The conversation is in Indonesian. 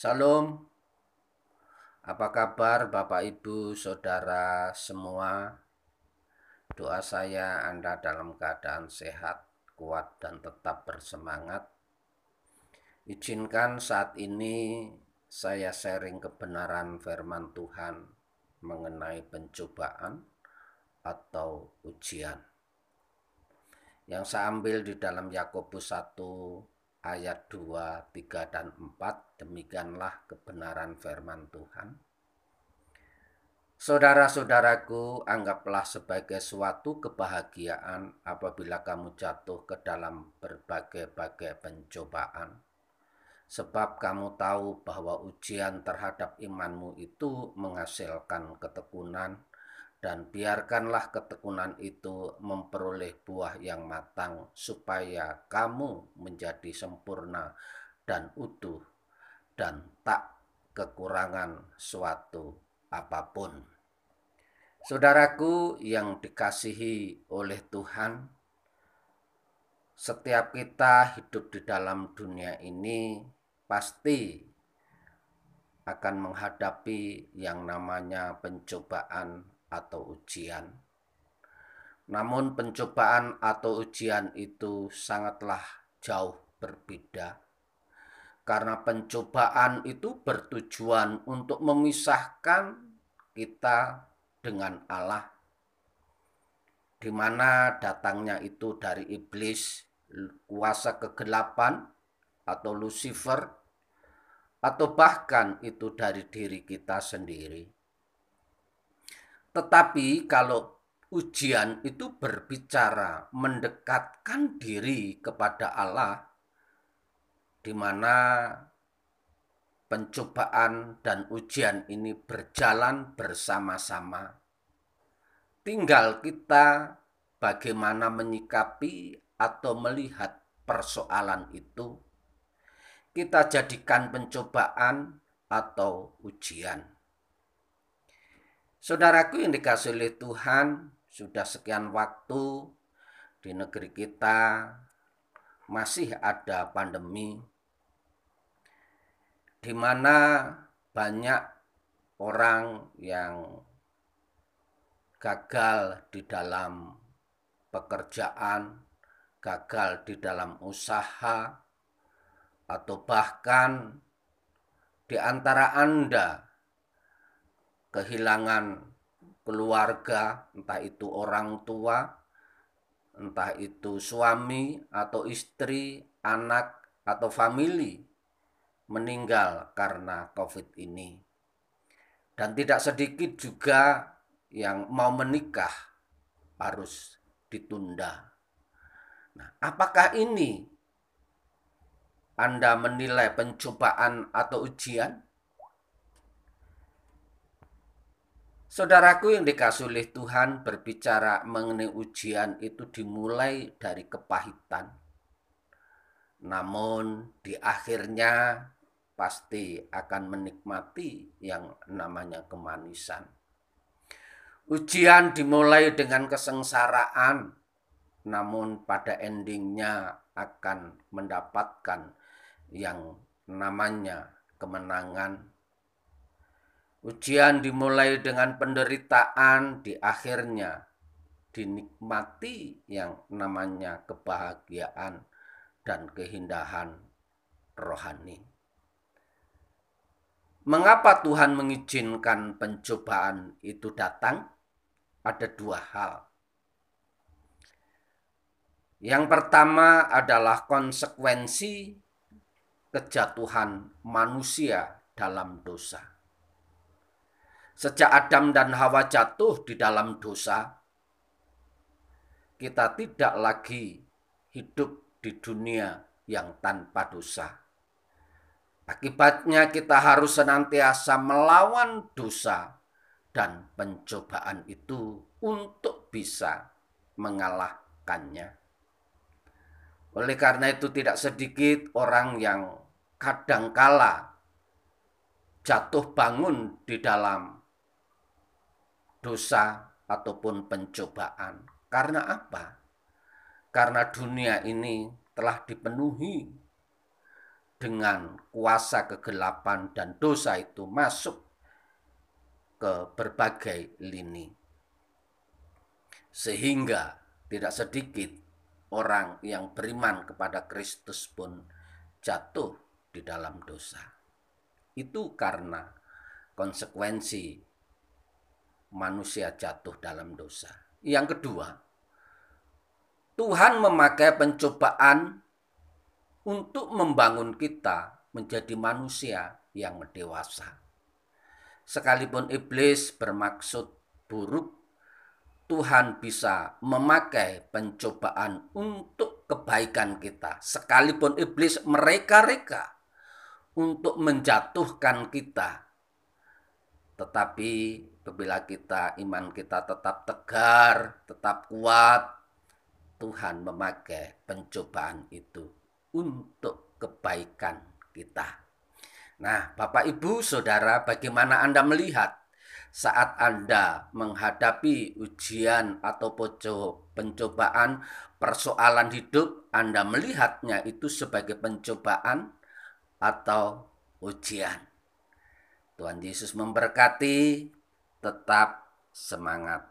Salam. Apa kabar Bapak Ibu Saudara semua? Doa saya Anda dalam keadaan sehat, kuat dan tetap bersemangat. Izinkan saat ini saya sharing kebenaran firman Tuhan mengenai pencobaan atau ujian. Yang saya ambil di dalam Yakobus 1 ayat 2, 3, dan 4. Demikianlah kebenaran firman Tuhan. Saudara-saudaraku, anggaplah sebagai suatu kebahagiaan apabila kamu jatuh ke dalam berbagai-bagai pencobaan. Sebab kamu tahu bahwa ujian terhadap imanmu itu menghasilkan ketekunan, dan biarkanlah ketekunan itu memperoleh buah yang matang, supaya kamu menjadi sempurna dan utuh, dan tak kekurangan suatu apa pun. Saudaraku yang dikasihi oleh Tuhan, setiap kita hidup di dalam dunia ini pasti akan menghadapi yang namanya pencobaan atau ujian. Namun pencobaan atau ujian itu sangatlah jauh berbeda. Karena pencobaan itu bertujuan untuk memisahkan kita dengan Allah. Di mana datangnya itu dari iblis, kuasa kegelapan atau Lucifer, atau bahkan itu dari diri kita sendiri tetapi kalau ujian itu berbicara mendekatkan diri kepada Allah, di mana pencobaan dan ujian ini berjalan bersama-sama. Tinggal kita bagaimana menyikapi atau melihat persoalan itu. Kita jadikan pencobaan atau ujian. Saudaraku yang dikasih oleh Tuhan, sudah sekian waktu di negeri kita masih ada pandemi di mana banyak orang yang gagal di dalam pekerjaan, gagal di dalam usaha, atau bahkan di antara Anda kehilangan keluarga, entah itu orang tua, entah itu suami atau istri, anak atau famili meninggal karena COVID ini. Dan tidak sedikit juga yang mau menikah harus ditunda. Nah, apakah ini Anda menilai pencobaan atau ujian? Saudaraku yang dikasih Tuhan berbicara mengenai ujian itu dimulai dari kepahitan. Namun di akhirnya pasti akan menikmati yang namanya kemanisan. Ujian dimulai dengan kesengsaraan, namun pada endingnya akan mendapatkan yang namanya kemenangan Ujian dimulai dengan penderitaan, di akhirnya dinikmati yang namanya kebahagiaan dan keindahan rohani. Mengapa Tuhan mengizinkan pencobaan itu datang? Ada dua hal. Yang pertama adalah konsekuensi kejatuhan manusia dalam dosa. Sejak Adam dan Hawa jatuh di dalam dosa, kita tidak lagi hidup di dunia yang tanpa dosa. Akibatnya kita harus senantiasa melawan dosa dan pencobaan itu untuk bisa mengalahkannya. Oleh karena itu tidak sedikit orang yang kadangkala jatuh bangun di dalam dosa ataupun pencobaan. Karena apa? Karena dunia ini telah dipenuhi dengan kuasa kegelapan dan dosa itu masuk ke berbagai lini. Sehingga tidak sedikit orang yang beriman kepada Kristus pun jatuh di dalam dosa. Itu karena konsekuensi manusia jatuh dalam dosa. Yang kedua, Tuhan memakai pencobaan untuk membangun kita menjadi manusia yang dewasa. Sekalipun iblis bermaksud buruk, Tuhan bisa memakai pencobaan untuk kebaikan kita. Sekalipun iblis mereka-reka untuk menjatuhkan kita. Tetapi bila kita iman kita tetap tegar, tetap kuat, Tuhan memakai pencobaan itu untuk kebaikan kita. Nah, Bapak Ibu, Saudara, bagaimana Anda melihat saat Anda menghadapi ujian atau pencobaan persoalan hidup, Anda melihatnya itu sebagai pencobaan atau ujian. Tuhan Yesus memberkati, tetap semangat.